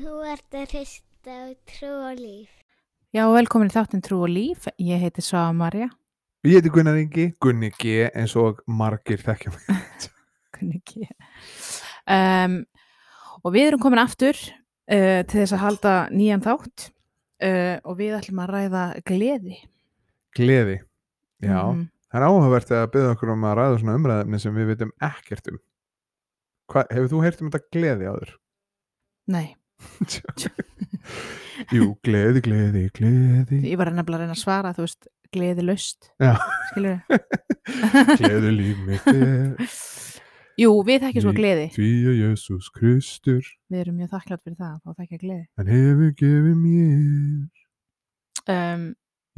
Þú ert að hrista á trú og líf. Já, velkomin í þáttinn Trú og Líf. Ég heiti Svava Marja. Ég heiti Gunnar Ingi, Gunni G eins og margir þekkja mig. Kunni ekki. Um, og við erum komin aftur uh, til þess að halda nýjan þátt uh, og við ætlum að ræða gleði. Gleði. Já, Mhm. það er áhugavert að byggja okkur um að ræða svona umræðefni sem við veitum ekkert um. Hva, hefur þú heyrt um þetta gleði áður? Nei, Jú, gleði, gleði, gleði. ég var nefnilega að reyna að svara, þú veist, gleði löst. Skilur Gleði líf mitt Jú, við þekkjum svo gleði. því að Jésús Kristur, Við erum mjög þakklátt fyrir það og þekkja gleði. hann hefur gefið mér. Um,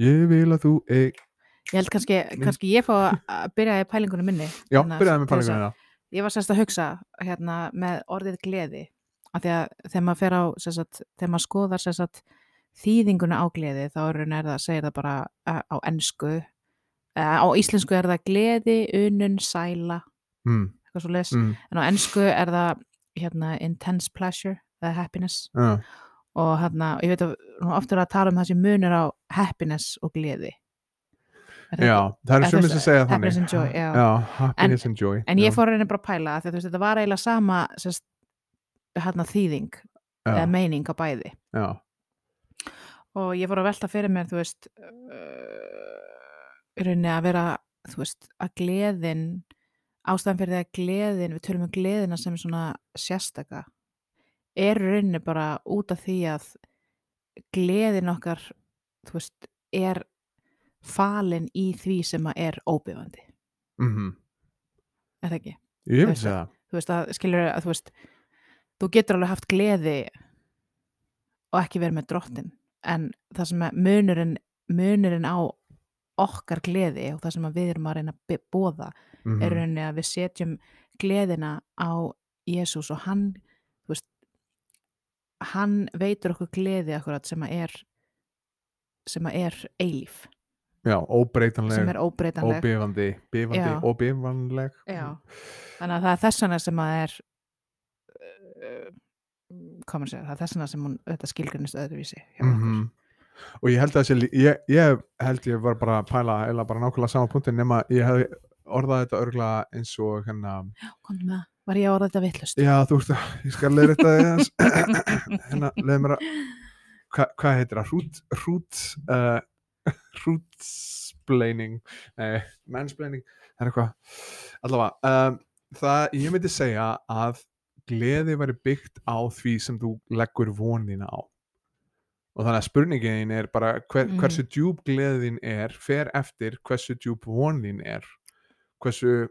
Ég vil að þú eig... ég held kannski, kannski ég fá að byrja í pælingunum minni. Já, byrjaði með að- pælinguna. ég var sérst að hugsa hérna með orðið gleði af því að þegar maður fer á sérst, þegar maður skoðar sérst, þýðinguna á gleði þá er er það, segir það bara uh, á ensku. Uh, á íslensku er það gleði, unun, sæla Mm, eitthvað svo les, mm, en á ensku er það hérna intense pleasure eða happiness. Já, og hérna, ég veit að nú oftur að tala um það sem munur á happiness og gleði. Er það já, það er sumir veist, sem segja þannig. happiness and joy, já. Já, happiness and joy. En ég já, fór að reyna bara að pæla að þetta var eiginlega sama sérst, hérna, þýðing eða já, meining á bæði já, og ég fór að velta fyrir mér, þú veist uh, í rauninni að vera þú veist, að gleðin ástæðan fyrir því að gleðin við tölum um gleðina sem svona sérstaka er rauninni bara út af því að gleðin okkar þú veist, er falin í því sem að er óbifandi, mhm. er það ekki? Ég segja það. þú veist að skilur að þú veist þú getur alveg haft gleði og ekki verið með drottin en það sem er munurinn munurinn á okkar gleði og það sem að við erum að reyna að bóða Mhm. er rauninni að við setjum gleðina á Jésús og hann veist hann veitur okkur gleði akkurat sem að er sem að er eilíf. Já, óbreytanleg, óbreytanleg. óbifandi, bifandi, óbifanleg. Já, þannig að það er þess vegna sem að er hvað maður segja, það er þess vegna sem hún, þetta skilgrunist öðruvísi okkur. Mhm. Og ég held að þessi, ég, ég held ég var bara að pæla, eða bara nákvæmlega sama punktin nema ég hefði orðað þetta örgulega eins og hérna, það, var ég að orða þetta vittlust? já þú veist að, ég skal leiða þetta hérna, leiði mér að, hva, hvað heitir það, hrút, hrút, uh, hrútsplaining, nei, mansplaining, það er eitthvað, allavega, um, það, ég myndi segja að gleði væri byggt á því sem þú leggur vonina á. Og þannig að spurningin er bara hver, Mhm. hversu djúb gleðin er, fer eftir hversu djúb vonin er, hversu,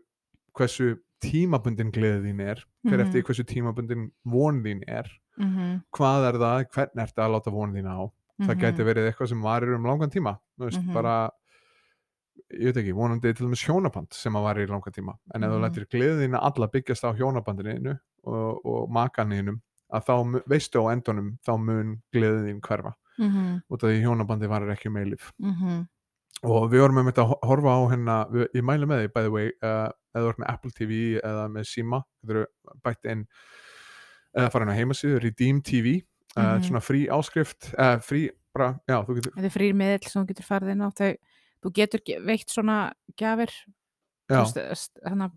hversu tímabundin gleðin er, fer Mhm. eftir hversu tímabundin vonin er, Mm -hmm. hvað er það, hvernig ertu að láta vonin á. Það gæti verið eitthvað sem varir um langan tíma, veist, Mhm. bara, ég veit ekki, vonandi til dæmis hjónaband sem að varir í langan tíma. En ef þú Mhm. lætir gleðina alla byggjast á hjónabandinu og, og makaninum, að þá veistu á endunum, þá mun gleðin þín hverfa. mm -hmm. út af því hjónabandi varir ekki um eilif Mm og við vorum með þetta að ho- horfa á hérna við, ég mæli með því by the way uh, eða ert með Apple TV eða með Sima þú eru bætt inn eða fara á heimasíðu, Redeem TV uh, Mhm. svona frí áskrift uh, frí, bara, já, þú getur Þetta er frýr miðill sem þú getur farið inn á þau, þú getur ge- veitt svona gjafir já, þannig að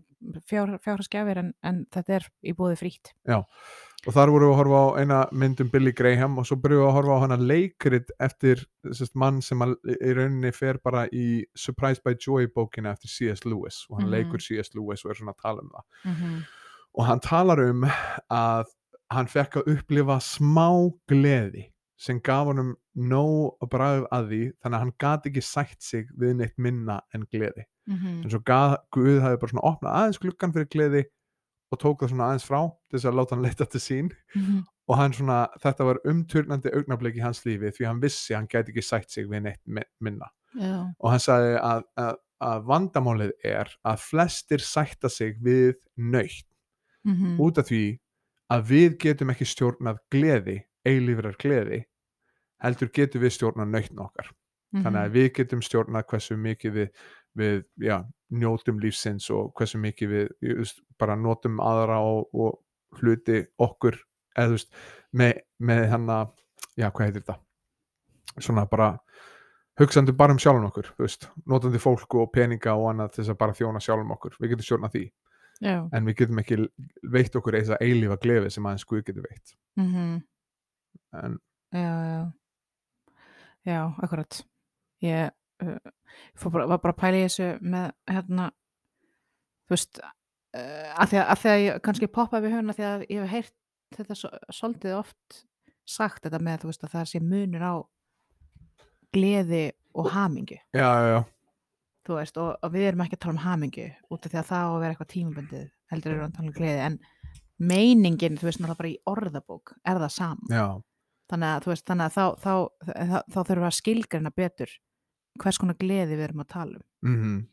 fjár, fjárhagsgjafir en, en þetta er í búði frítt og þar vorum við að horfa á eina mynd um Billy Graham og svo byrjuðum við að horfa á hana leikrit eftir sest, mann sem í rauninni fer bara í Surprised by Joy bókina eftir C.S. Lewis og hann Mhm. leikur C.S. Lewis og er svona að tala um það mm -hmm. og hann talar um að hann fekk að upplifa smá gleði sem gaf honum nóg að bræðu að því þannig að hann gat ekki sætt sig við neitt minna en gleði. Mm en svo gað, Guð hafi bara svona opnað aðeins gluggan fyrir gleði og tók það svona aðeins frá til þess að láta hann leita til sín. -hmm. og hann svona, þetta var umturnandi augnablik í hans lífi því hann vissi hann gæti ekki sætt sig við neitt mi- minna. Já, og hann sagði að, að, að vandamálið er að flestir sætta sig við nöytt mm út af því að við getum ekki stjórnað gleði, eilífrar gleði heldur getum við stjórnað nöytn okkar. Mhm. þannig að við getum stjórnað hversu mikið við, við já, njótum lífsins og hversu mikið við just, bara notum aðra og, og hluti okkur eða þú veist, með, með hann að já, hvað heitir þetta? Svona bara hugsandi bara um sjálfum okkur, veist, notandi fólk og peninga og annað til þess að bara þjóna sjálfum okkur. Við getum stjórna því, já, en við getum ekki veitt okkur að eilífa glefi sem aðeins Guð getur veitt. Mhm en Já, já, já, akkurat. Ég uh, bara, var bara að pæla í þessu með, hérna, þú veist, uh, að, því að, að því að ég kannski poppaði við höfuna því að ég hef heyrt þetta svo, svolítið oft sagt þetta með, þú veist, að það sé munur á gleði og hamingju, já, já, já, þú veist, og, og við erum ekki að tala um hamingju út af því að það á að vera eitthvað tímabundið, heldur við að tala um gleði, en meiningin, þú veist, náttúrulega bara í orðabók er það sama. Já, þannig að, veist, þannig að þá, þá, þá, þá þurfum við að skilgrina betur hvers konar gleði við erum að tala um. Mhm.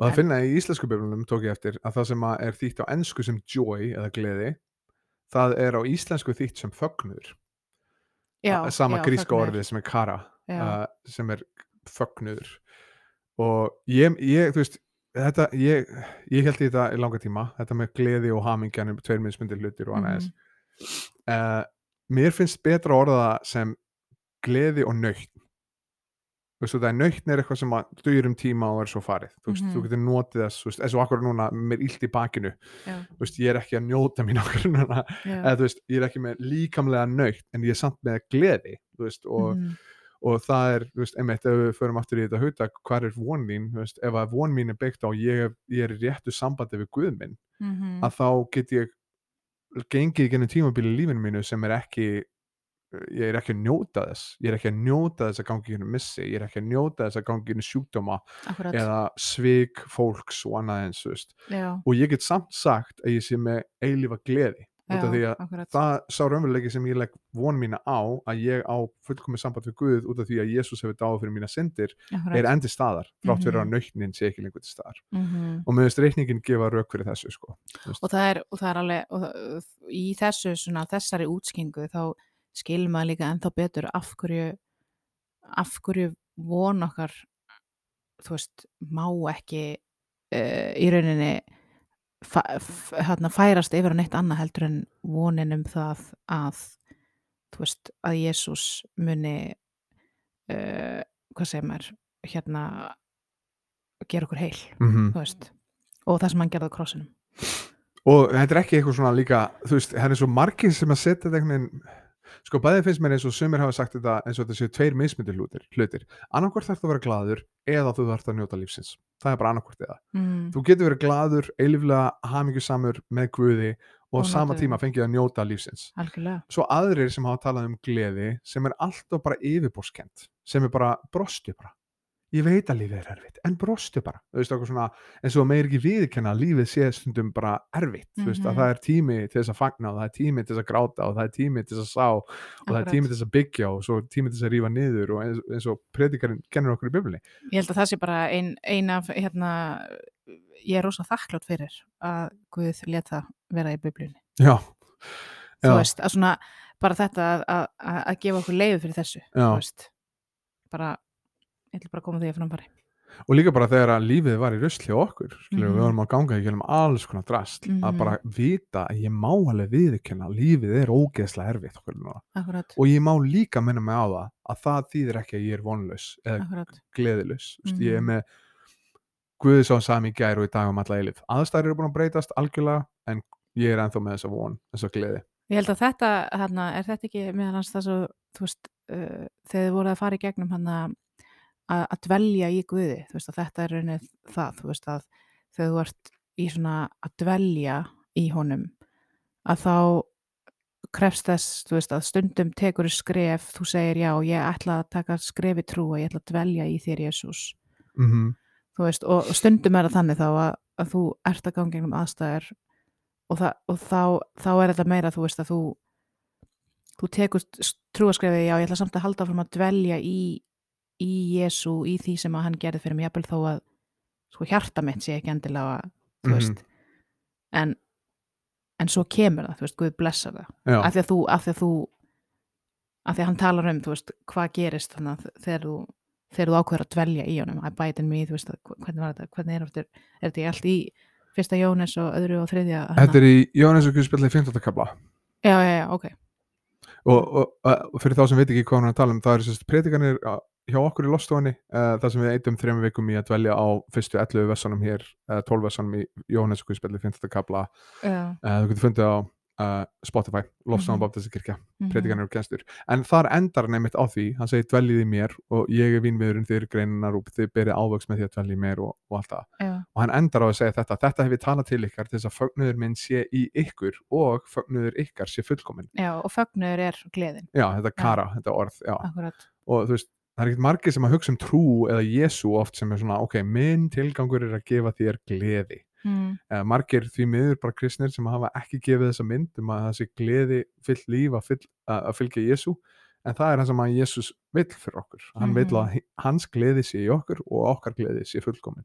Og það En- finna í íslensku biflunum tók ég eftir að það sem að er þýtt á ennsku sem joy eða gleði það er á íslensku þýtt sem fögnuður. A- sama gríska fögnuður. orðið sem er kara já, uh, sem er fögnuður. Og ég, ég þú veist þetta, ég, ég held þetta í langa tíma þetta með gleði og hamingjan er tveir mismundir hlutir og annað mm uh, mér finnst betra orða sem gleði og nöytn þú veist, og það er nöytn er eitthvað sem að dugir um tíma og er svo farið. Þú veist, Mhm. þú getur notið þess, þú veist, eins og akkur núna með illt í bakinu, já, þú veist, ég er ekki að njóta mín okkur núna, eða þú veist, ég er ekki með líkamlega nöytn, en ég er samt með gleði, þú veist, og Mhm. og það er, þú veist, einmitt ef við förum aftur í þetta hugtak, hvað er von mín, þú veist, ef að von mín er byggt á ég, ég er réttu sambandi við Guð minn, Mhm. að þá get ég gengið í gennum tímabili í lífinu mínu sem er ekki ég er ekki að njóta þess. Ég er ekki að njóta þess að gangi hérna missi. Ég er ekki að njóta þess að gangi hérna sjúkdóma akkurat, eða svik fólks og annað eins, og ég get samt sagt að ég sé með eilífa gleði já, það sá raunveruleiki sem ég legg von mína á að ég á fullkomið samband við Guð út af því að Jésús hefur dáið fyrir mína syndir er endi staðar, þrátt fyrir Mhm. að nautnin sé ekki lengur til staðar Mhm. og meðist reikningin gefa rauk fyrir þessu sko. Og það er, og það er alveg það, í þessu svona þessari útskingu þá skilur maður líka ennþá betur af hverju af hverju von okkar þú veist, má ekki uh, í rauninni hérna, færast yfir á neitt annað heldur en vonin um það að þú veist, að Jésús muni uh, hvað segir maður hérna gera okkur heil, mm þú veist og það sem hann gerði á krossinum. Og þetta er ekki eitthvað svona líka þú veist, það er svo margir sem að setja þetta einhvern veginn sko bæði finnst mér eins og sumir hafa sagt þetta eins og þetta séu tveir mismyndir hlutir, hlutir. annarkvort þarf það að vera glaður eða þú þarf að njóta lífsins. Það er bara annarkvort eða. Mm. þú getur verið glaður, eiliflega hamingjusamur með guði og Og sama tíma fengið að njóta lífsins. Algjörlega. Svo aðrir sem hafa talað um gleði sem er alltaf bara yfirborskent sem er bara brostu bara ég veit að lífið er erfitt, en brostu bara þú veist okkur svona, eins og meir ekki viðkenna lífið sé stundum bara erfitt þú veist að Mhm. það er tími til þess að fagna og það er tími til þess að gráta og það er tími til þess að sá og það er Akkurat. tími til þess að byggja og svo tími til þess að rífa niður og eins, eins og predikarinn kennur okkur í bifli Ég held að það sé bara ein, ein af, hérna, ég er rosa þakklátt fyrir að Guð let það vera í biblíunni. já, Þú Já. veist, að svona, bara þetta að, að, að gefa okkur leiði fyrir þessu. Bara, ég ætla bara að koma því að framfari. og líka bara þegar að lífið var í rusli okkur skilur, Mhm. við varum að ganga í kjölum alls konar drast að Mhm. bara vita að ég má alveg viðkenna að lífið er ógeðslega erfitt og ég má líka minna mig á það að það þýðir ekki að ég er vonlaus eða akkurat. gleðilaus mm ég er Mhm. með Guði sá sami í gær og í dag um alla eilif aðstæður eru búin að breytast algjörlega en ég er ennþá með þessa von, þessa gleði Ég held að þetta, hérna, er þetta ekki meðal hans það svo, þú veist, uh, þegar þið voruð að fara í gegnum hann að að dvelja í Guði, þú veist, að þetta er raunnið það, þú veist, að þegar þú ert í svona að dvelja í honum, að þá krefst þess, þú veist, að stundum tekur skref, þú segir já, ég ætla að taka skrefi trúa, ég ætla að dvelja í þér Jésús, mm þú veist, og, og stundum er það þannig þá að, að þú ert að ganga gegnum aðstæður og, það, og þá, þá er þetta meira, þú veist, að þú þú tekur trúaskrefið, já, ég ætla samt að halda fram að dvelja í, í Jésu, í því sem að hann gerði fyrir mig, jafnvel þó að sko hjarta mitt sé ekki endilega, þú Mhm. veist. En, en svo kemur það, þú veist, Guð blessa það. Af því að þú, af því að þú af því að hann talar um, þú veist, hvað gerist þannig að þegar þú þegar þú ákveður að dvelja í honum, að bætin mig, þú veist, hvernig var þetta, hvernig er þetta, er þetta allt í fyrsta Jónes og öðru og þriðja þetta er í Jóhannes og Guðspjalli 15. kapla já, já, já, ok og, og, og fyrir þá sem veit ekki hvað hann er að tala um það eru sérst predikanir uh, hjá okkur í lostofunni uh, þar sem við eitum þrejum vikum í að dvelja á fyrstu 11 vessanum hér, uh, 12 vessanum í Jóhannes Guðspjalli 15. kabla já, uh, þú getur fundið á uh, Spotify Lofsson Mhm. og Baptistakirkja, mhm, predikanir og kenstur en þar endar hann einmitt á því, hann segir dveljið í mér og ég er vínviðurinn eru greininar og þið berið ávöks með því að dvelja í mér og, og allt það. Já, og hann endar á að segja þetta, þetta hef ég talað til ykkar til þess að fögnuður minn sé í ykkur og fögnuður ykkar sé fullkomin já, og fögnuður er gleðin, já, þetta kara, þetta orð já. akkurat. Og þú veist, það er ekkert margir sem að hugsa um trú eða Jésu oft sem er svona ok, minn tilgangur er að gefa þér gleði mm, eða margir því miður bara kristnir sem hafa ekki gefið þessa mynd um að það sé gleði fyllt líf að, fyll, að, fylgja Jésu en það er það sem að Jésús vill fyrir okkur. Hann vill Mhm. að hans gleði sé í okkur og okkar gleði sé fullkomin.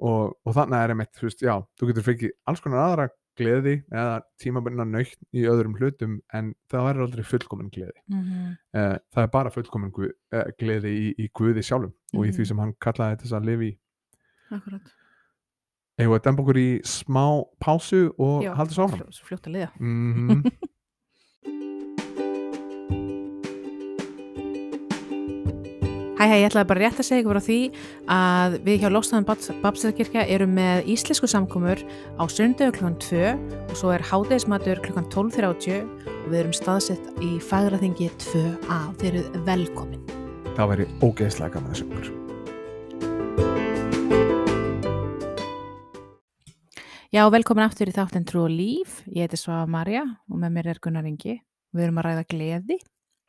Og, og þannig er einmitt, þú veist, já, þú getur fengið alls konar aðra gleði eða tímabunna nöytt í öðrum hlutum en það verður aldrei fullkomin gleði. Mm uh, það er bara fullkomin guð, uh, gleði í, í Guði sjálfum og í því Mhm. sem hann kallaði þess að lifa í. Akkurat Eða dempa okkur í smá pásu og Já, halda svo áfram? fljó- svo fljótt að liða mm Hæ, hæ, ég ætlaði bara rétt að segja ykkur frá því að við hjá Lóstaðan Babstæðakirkja erum með íslensku samkomur á sundegu klukkan 2 og svo er hádegismatur klukkan 12.30 og við erum staðsett í Fagraþingi 2a og þeir eru velkomin. það væri ógeðslega gaman að sjá Já, velkomin aftur í þáttinn Trú og Líf. Ég heiti Svava Marja og með mér er Gunnar Ingi. Við erum að ræða gleði.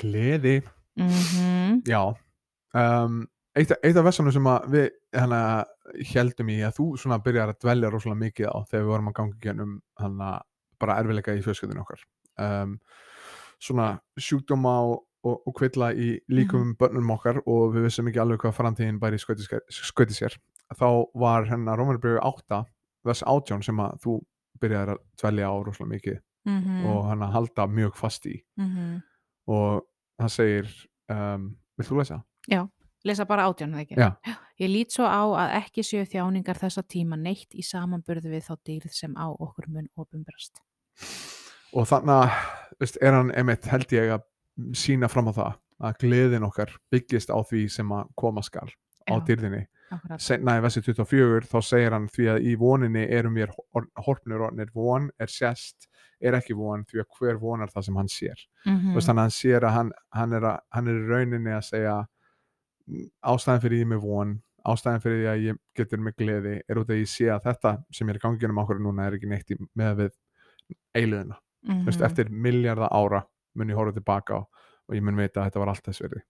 gleði, Mm já um, eitt, eitt af vessanum sem við hana, heldum í að þú svona byrjar að dvelja rosalega mikið á þegar við vorum að ganga gennum hana, bara erfileika í fjölskyldinu okkar um, svona sjúkdóma og, og, og kvilla í líkum börnum okkar og við vissum ekki alveg hvað framtíðin bæri skauti sér þá var hennar Rómarbröfu 8 þess átján sem að þú byrjar að dvelja á rosalega mikið -hmm. og hann að halda mjög fast í og hann segir um, vilt þú lesa? Lesa bara átján, eða ekki? Já. Ég lít svo á að ekki séu þjáningar þessa tíma neitt í samanburði við þá dýrð sem á okkur mun ofinbrast. og þannig að er hann einmitt held ég að sína fram á það að gleðin okkar byggist á því sem að koma skal á Já. Senna í vessi 24 þá segir hann því að í voninni erum við horfnir orðnir von er sérst er ekki von því að hver vonar það sem hann sér Mm mm. þannig að hann sér að hann, hann, er að hann er rauninni að segja "Mm, ástæðan fyrir ég með von ástæðan fyrir því að ég getur með gleði er út að ég sé að þetta sem er í ganginum okkur núna er ekki neitt í, með við eiliðina, mm. -hmm. eftir milljarða ára mun ég horfa tilbaka á og ég mun veita að þetta var allt þess verði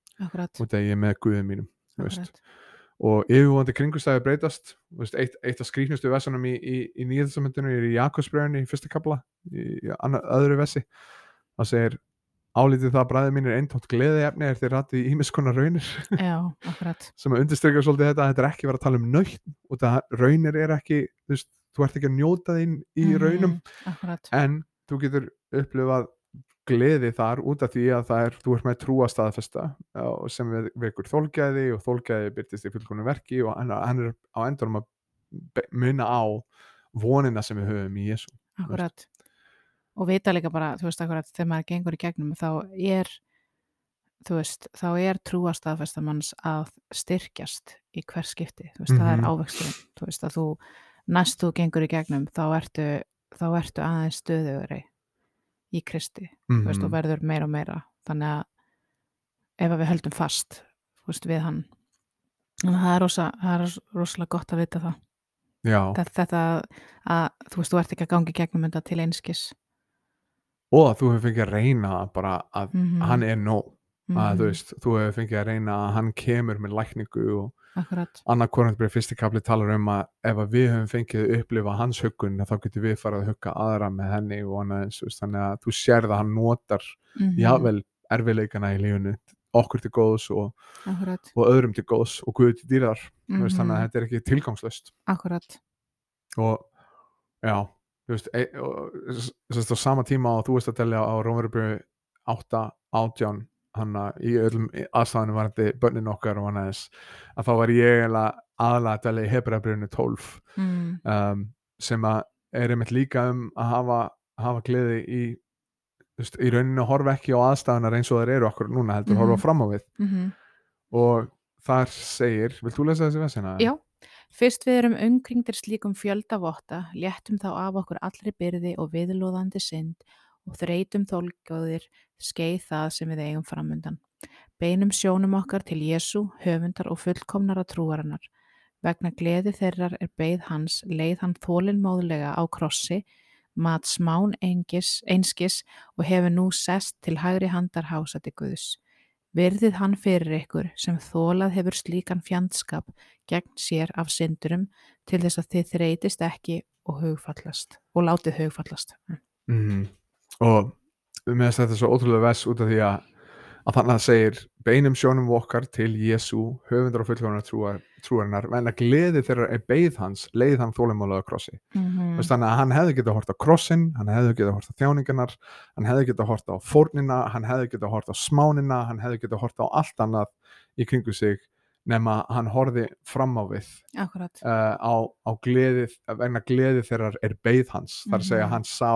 út að ég er með guðum mínum. Og yfirvonandi kringustæði breytast veist, eitt, eitt af skrýknustu vessanum í, í, í nýðarsamöndinu er í Jakobsbröðinni í fyrsta kapla í, í annar, öðru vessi það segir álítið það að bræði mín er eintótt gleði efni er þér rætti í ímiskonar raunir Já, sem að undirstryka svolítið þetta að þetta er ekki verið að tala um nöytt og það raunir er ekki þú veist, þú ert ekki að njóta þín í Mhm. raunum Akkurat. en þú getur upplifað gleði þar út af því að það er, þú ert með trúa staðfesta sem vekur þólgæði og þólgæði byrtist í fullkonu verki og hann, er á endurum að muna á vonina sem við höfum í Jésu Akkurat. Og vita líka bara, þú veist, akkurat, þegar maður gengur í gegnum, þá er, þú veist, þá er trúastaðfestamanns að styrkjast í hver skipti, þú veist, það er Mhm. ávexturinn, þú veist, að þú, næst þú gengur í gegnum, þá ertu, þá ertu aðeins stöðugri í Kristi, þú veist, og Mhm. verður meira og meira, þannig að ef að við höldum fast, veist, við hann, það er, rosa, það er rosalega gott að vita það, þetta, þetta að, þú veist, þú ert ekki að gangi gegnum þetta til einskis. og að þú hefur fengið að reyna bara að Mhm. hann er nóg að þú Mhm. veist, þú hefur fengið að reyna að hann kemur með lækningu og Akkurat, annar kornandbrið fyrsti kapli talar um að ef að við höfum fengið að upplifa hans huggun þá getur við farið að hugga aðra með henni og þú veist, þannig að þú sérð að hann notar Mhm. jável erfiðleikana í lífunu okkur til góðs og, og öðrum til góðs og guðu til dýrar mm veist, þannig að Mhm. þetta er ekki tilgangslöst akkurat, og já þú veist, e, og, s- á sama tíma og þú veist að telja á Rómverubru 8, 18 hann í öllum aðstæðanum varandi börnin okkar og hann aðeins að þá var ég aðalega að telja í Hebrabrifinu 12 mm. um, sem að er einmitt líka um að hafa, hafa gleði í veist, í rauninu horfa ekki á aðstæðunar eins og þær eru okkur núna heldur Mhm. horfa fram á við mm og þar segir, vilt þú lesa þessi vesina? Já, fyrst við erum umkringdir slíkum fjöldavotta, léttum þá af okkur allri byrði og viðlóðandi synd og þreytum þólgjóðir skeið það sem við eigum framundan. Beinum sjónum okkar til Jésu, höfundar og fullkomnara trúarinnar. Vegna gleði þeirrar er beið hans, leið hann þólinmóðlega á krossi, mat smán engis, einskis og hefur nú sest til hægri handar hásati Guðs. Virðið hann fyrir ykkur sem þólað hefur slíkan fjandskap gegn sér af syndurum til þess að þið þreytist ekki og og látið hugfallast. Mhm. Og þess að þetta er svo ótrúlega vers út af því að, að þannig að það segir beinum sjónum okkar til Jésu höfundar og fullkomnar trúar, trúarinnar en að gleði þeirra er beið hans leið hann þólimálaða krossi Mm. mm. þannig að hann hefði getað hort á krossin hann hefði getað hort á þjáningarnar hann hefði getað hort á fórnina hann hefði getað hort á smánina hann hefði getað hort á allt annað í kringu sig nema hann horfi fram á við uh, á, á gleði vegna gleði þeirrar er beið hans þar að segja Mhm. hann sá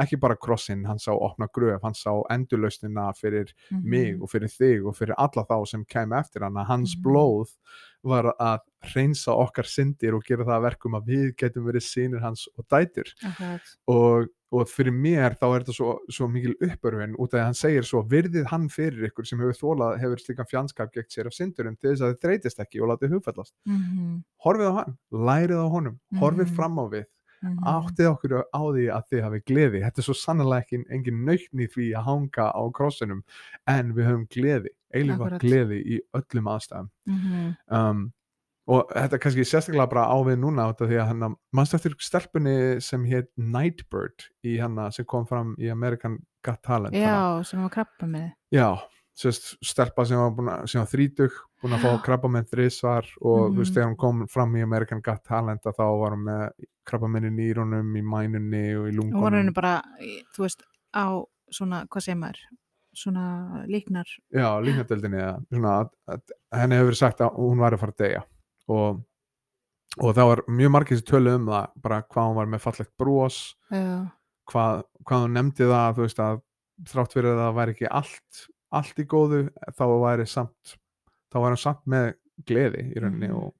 ekki bara krossin, hann sá opna gröf hann sá endurlausnina fyrir Mhm. mig og fyrir þig og fyrir alla þá sem kemur eftir hann hans Mhm. blóð var að reynsa okkar syndir og gera það að verkum að við getum verið sínir hans og dætur Akkurat. og, og fyrir mér þá er þetta svo, svo mikil uppörfin út af að hann segir svo virðið hann fyrir ykkur sem hefur þólað hefur slíkan fjandskap gegn sér af syndurum til þess að þið þreytist ekki og látið hugfallast Mm horfið á hann, lærið á honum horfið Mhm. fram á við, -hmm. áttið okkur á því að þið hafi gleði, þetta er svo sannlega ekki engin nautn í því að hanga á krossinum en við höfum gleði eilifa Akkurat. gleði í öllum aðstæðum Mm um, og þetta er kannski sérstaklega bara á við núna því að hann mannst eftir stelpunni sem hétt Nightbird í hann sem kom fram í American Got Talent hana. Já, sem var krabba með. já, sérst stelpa sem var, var þrítug búin að fá krabba með þrísvar og þú veist Mhm. þegar hún kom fram í American Got Talent að þá var hún með krabba með nýrunum, í mænunni og í Og var lungunum henni bara, þú veist, á svona, hvað segir maður, svona líknar. já, líknadeldinni eða svona henni hefur sagt að hún var að fara að deyja og, og það var mjög margir sem tölu um það bara hvað hún var með fallegt bros Já, hvað, hvað hún nefndi það þú veist að þrátt fyrir að það væri ekki allt allt í góðu þá væri samt þá væri hann samt með gleði í rauninni Mhm. og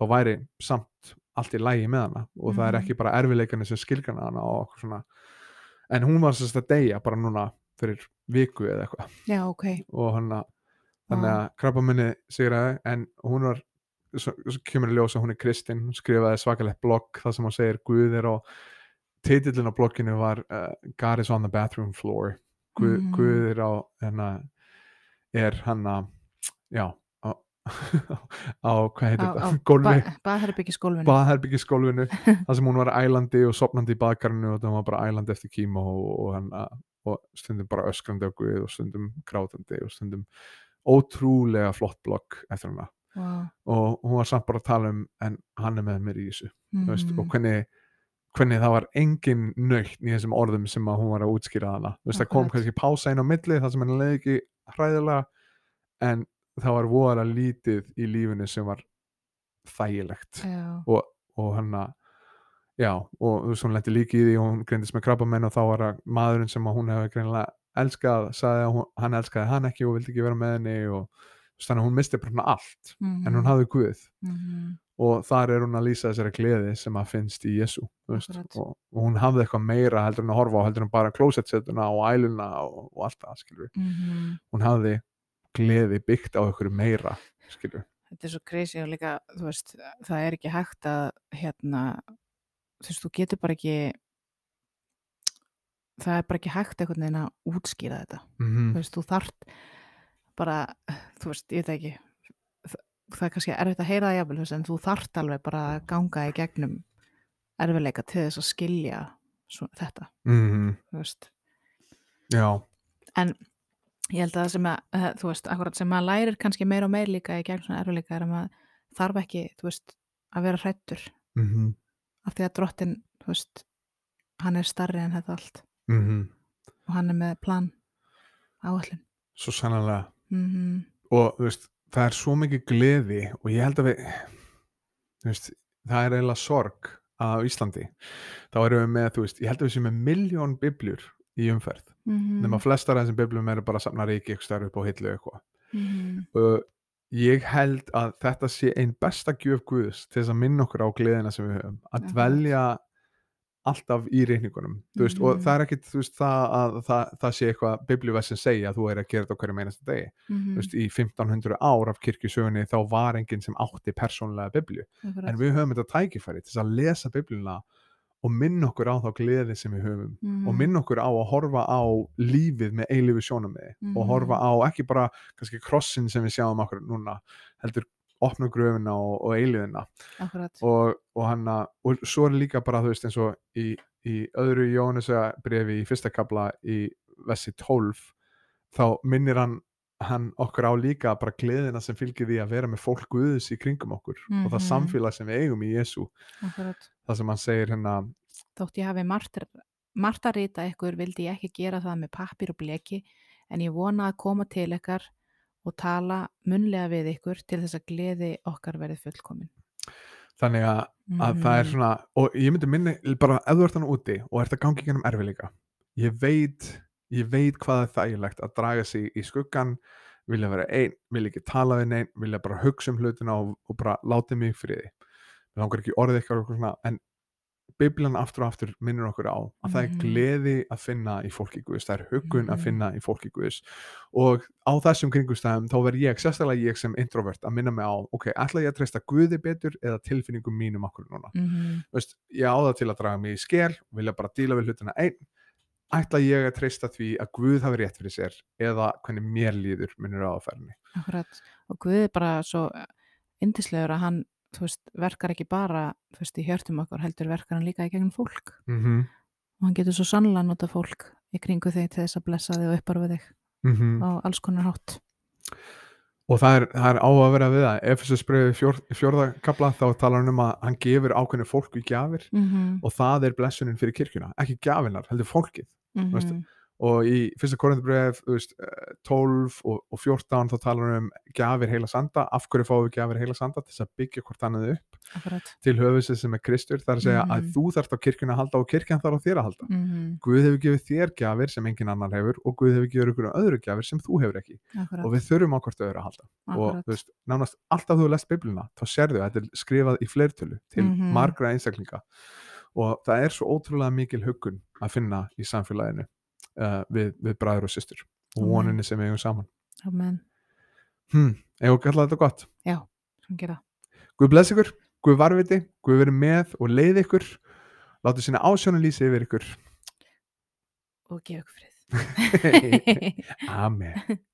þá væri samt allt í lægi með hana og það er Mhm. ekki bara erfileikarnir sem skilgrana hana og okkur svona en hún var sérst að deyja bara núna fyrir viku eða eitthvað já, ok. og hann að þannig að krabba minni sigraði en hún var svo, svo kemur í ljós að hún er kristin hún skrifaði svakalegt blogg það sem hún segir Guð er á titillin á blogginu var uh, God is on the bathroom floor Guð, Mm. Guð er á hérna er hann að já á, á hvað heitir þetta gólfi ba- Baðherbyggis baðherbyggiskólfinu þar sem hún var ælandi og sopnandi í baðkarinu og það var bara ælandi eftir kíma og, og, hann, og stundum bara öskrandi á Guð og stundum grátandi og stundum ótrúlega flott blogg eftir hana wow. og hún var samt bara að tala um en hann er með mér í þessu mm. veist, og Mhm. hvernig, hvernig það var engin nöytt í þessum orðum sem hún var að útskýra hana þú veist, það kom kannski pása inn á milli það sem henni leiði ekki hræðilega en það var voðalega lítið í lífinu sem var þægilegt. Já, og, og hann að já, og þú veist, hún lendi líki í því og hún greindist með krabbamenn og þá var það maðurinn sem að hún hefði greinilega elskað sagði að hún, hann elskaði hann ekki og vildi ekki vera með henni og þannig að hún misti bara allt en hún hafði Guð. Mm og þar er hún að lýsa þessari gleði sem að finnst í Jésu og, og hún hafði eitthvað meira heldur en að horfa á heldur en bara klósetsetuna og æluna og, og allt það skilur -hmm. hún hafði gleði byggt á ykkur meira skilur þetta er svo crazy og líka, þú veist, það er ekki hægt að, hérna, þú veist, þú getur bara ekki, það er bara ekki hægt einhvern veginn að útskýra þetta. mm Þú veist, þú þart bara, þú veist, ég veit ekki, það, það er kannski erfitt að heyra það jafnvel, þú veist, en þú þart alveg bara að ganga í gegnum erfileika til þess að skilja svo, þetta, -hmm. þú veist. já, En ég held að það sem að, eh, þú veist, akkurat sem maður lærir kannski meira og meira líka í gegn svona erfileika er að maður þarf ekki, þú veist, að vera hrættur mm af því að drottin, þú veist, hann er starri en þetta allt. -hmm. og hann er með plan áallin. svo sannlega Mm og þú veist, það er svo mikið gleði og ég held að við þú veist, það er eiginlega sorg á Íslandi. Þá erum við með, þú veist, ég held að við séum með miljón bibljur í umferð Mhm. nema flestar af þessum biblum eru bara að safna ríki eitthvað stær upp á hillu eitthvað Mhm. uh, ég held að þetta sé einn besta gjöf Guðs til þess að minna okkur á gleðina sem við höfum að Akkurat. dvelja alltaf í reikningunum þú veist, og Mhm. það er ekkit veist, það að það, það sé eitthvað biblíuversin segja að þú er að gera þetta á hverju meinasta degi Mhm. veist, í 1500 ár af kirkjusögunni þá var enginn sem átti persónlega Akkurat. en við höfum þetta tækifæri til þess að lesa biblíuna og minna okkur á þá gleði sem við höfum og Mhm. minna okkur á að horfa á lífið með eilífi sjónamiði og Mhm. horfa á ekki bara kannski krossin sem við sjáum okkur núna heldur opna gröfina og, og Akkurat. og, og hann að og svo er líka bara þú veist eins og í, í öðru Jónusa brefi í fyrsta kabla í vessi 12 þá minnir hann hann okkur á líka bara gleðina sem fylgir því að vera með fólk Guðs í kringum okkur og það Mhm. samfélag sem við eigum í Jésu Akkurat. Það sem hann segir hérna Þótt ég hafi margt, að rita ykkur vildi ég ekki gera það með pappir og bleki en ég vona að koma til ykkar og tala munlega við ykkur til þess að gleði okkar verið fullkomin. þannig að, að það er Mhm. svona og ég myndi minni bara ef þú ert hann úti og ert að gangi gennum erfiðleika ég veit ég veit hvað er þægilegt að draga sig í skuggan vilja vera einn, vilja ekki tala við neinn vilja bara hugsa um hlutina og, og bara láta mig friði við langar ekki orðið eitthvað, eitthvað svona, en Biblian aftur og aftur minnur okkur á að það er Mhm. gleði að finna í fólki Guðs, það er huggun að Mhm. finna í fólki Guðs og á þessum kringustæðum þá verð ég, sérstaklega ég sem introvert að minna mig á, ok, ætla ég að treysta Guði betur eða tilfinningum mínum okkur núna Mhm. Þú veist, ég á það til að draga mig í skel vilja bara díla við hlutina einn ætla ég að treysta því að Guð hafi rétt fyrir sér eða hvernig mér líður minnur á aðferðinni Akkurat. Og Guð er bara svo indislegur að hann, þú veist, verkar ekki bara, þú veist, í hjörtum okkar, heldur verkar hann líka í gegnum fólk. mm -hmm. Og hann getur svo sannlega nota fólk í kringu þig til þess að blessa þig og upparfa þig Mm á alls konar hátt. og það er, það er á að vera við það Efesus breiði fjór, fjórða kapla þá talar hann um að hann gefur ákveðinu fólku gjafir Mm -hmm. og það er blessunin fyrir kirkjuna ekki gjafinar, heldur fólkið Mm veistu, og í fyrsta korintubreið 12 og, og 14 þá talar hann um gjafir heila sanda af hverju fáum við gjafir heila sanda til að byggja hvort annað upp Akkurat. til höfusið sem er Kristur það er að segja að Mhm. þú þarft á kirkjuna að halda og kirkjan þarf á þér að halda Mm -hmm. Guð hefur gefið þér gjafir sem engin annar hefur og Guð hefur gefið ykkur öðru gjafir sem þú hefur ekki Akkurat. og við þurfum á hvort öðru að halda og Akkurat. þú veist, nánast alltaf þú lest biblina þá sérðu að þetta er skrifað í fleirtölu til Mhm. margra einstaklinga og það er svo ótrúlega mikil huggun að finna í samfélaginu uh, við, við bræður og systur og voninni sem við eigum saman Amen. hm, eigum við að kalla þetta gott Já, sem gera. Guð bless ykkur, Guð varviti Guð verið með og leið ykkur láttu sína ásjónu lýsi yfir ykkur Og gefa ykkur frið. Amen